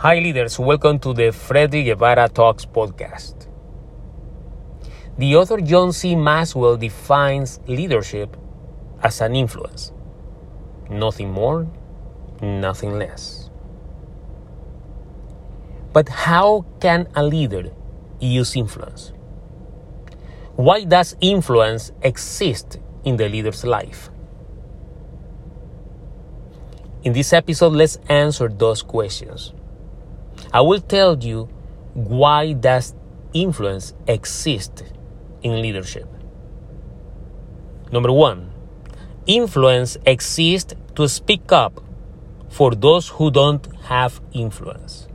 Hi, leaders. Welcome to the Freddy Guevara Talks podcast. The author John C. Maxwell defines leadership as an influence. Nothing more, nothing less. But how can a leader use influence? Why does influence exist in the leader's life? In this episode, let's answer those questions. I will tell you why does influence exist in leadership. Number 1. Influence exists to speak up for those who don't have influence.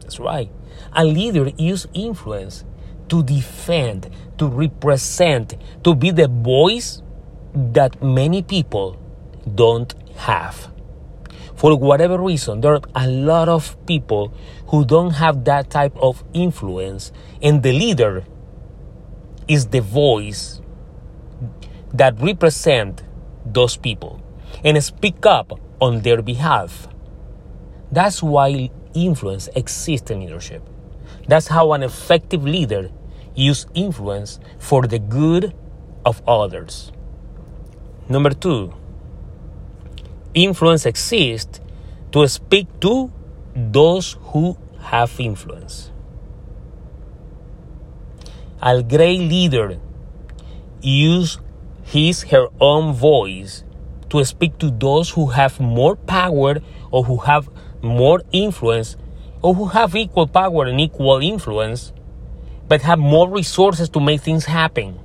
That's right. A leader uses influence to defend, to represent, to be the voice that many people don't have. For whatever reason, there are a lot of people who don't have that type of influence, and the leader is the voice that represent those people and speak up on their behalf. That's why influence exists in leadership. That's how an effective leader uses influence for the good of others. Number two, influence exists to speak to those who have influence. A great leader use his her own voice to speak to those who have more power or who have more influence or who have equal power and equal influence but have more resources to make things happen.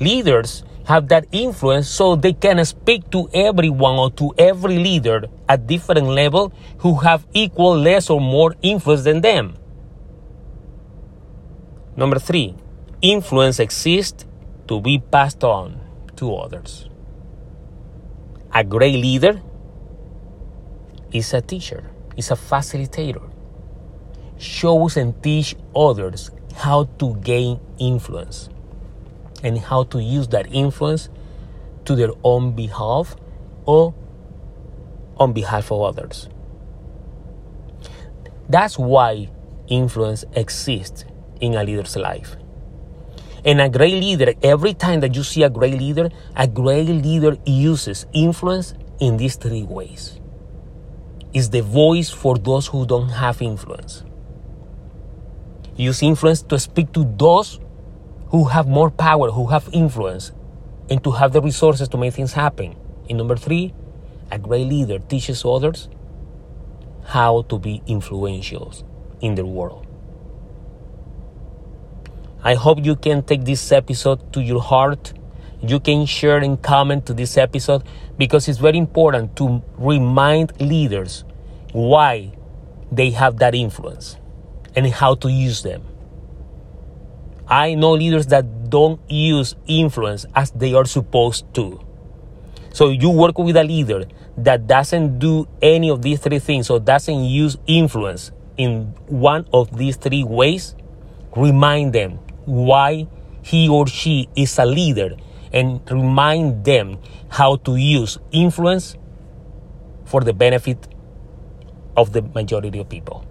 Leaders have that influence so they can speak to everyone or to every leader at different level who have equal, less or more influence than them. Number three, influence exists to be passed on to others. A great leader is a teacher, is a facilitator, shows and teach others how to gain influence and how to use that influence to their own behalf or on behalf of others. That's why influence exists in a leader's life. And a great leader, every time that you see a great leader, a great leader uses influence in these three ways. Is the voice for those who don't have influence. Use influence to speak to those who have more power, who have influence, and to have the resources to make things happen. And number three, a great leader teaches others how to be influential in their world. I hope you can take this episode to your heart. You can share and comment to this episode because it's very important to remind leaders why they have that influence and how to use them. I know leaders that don't use influence as they are supposed to. So you work with a leader that doesn't do any of these three things or doesn't use influence in one of these three ways, remind them why he or she is a leader and remind them how to use influence for the benefit of the majority of people.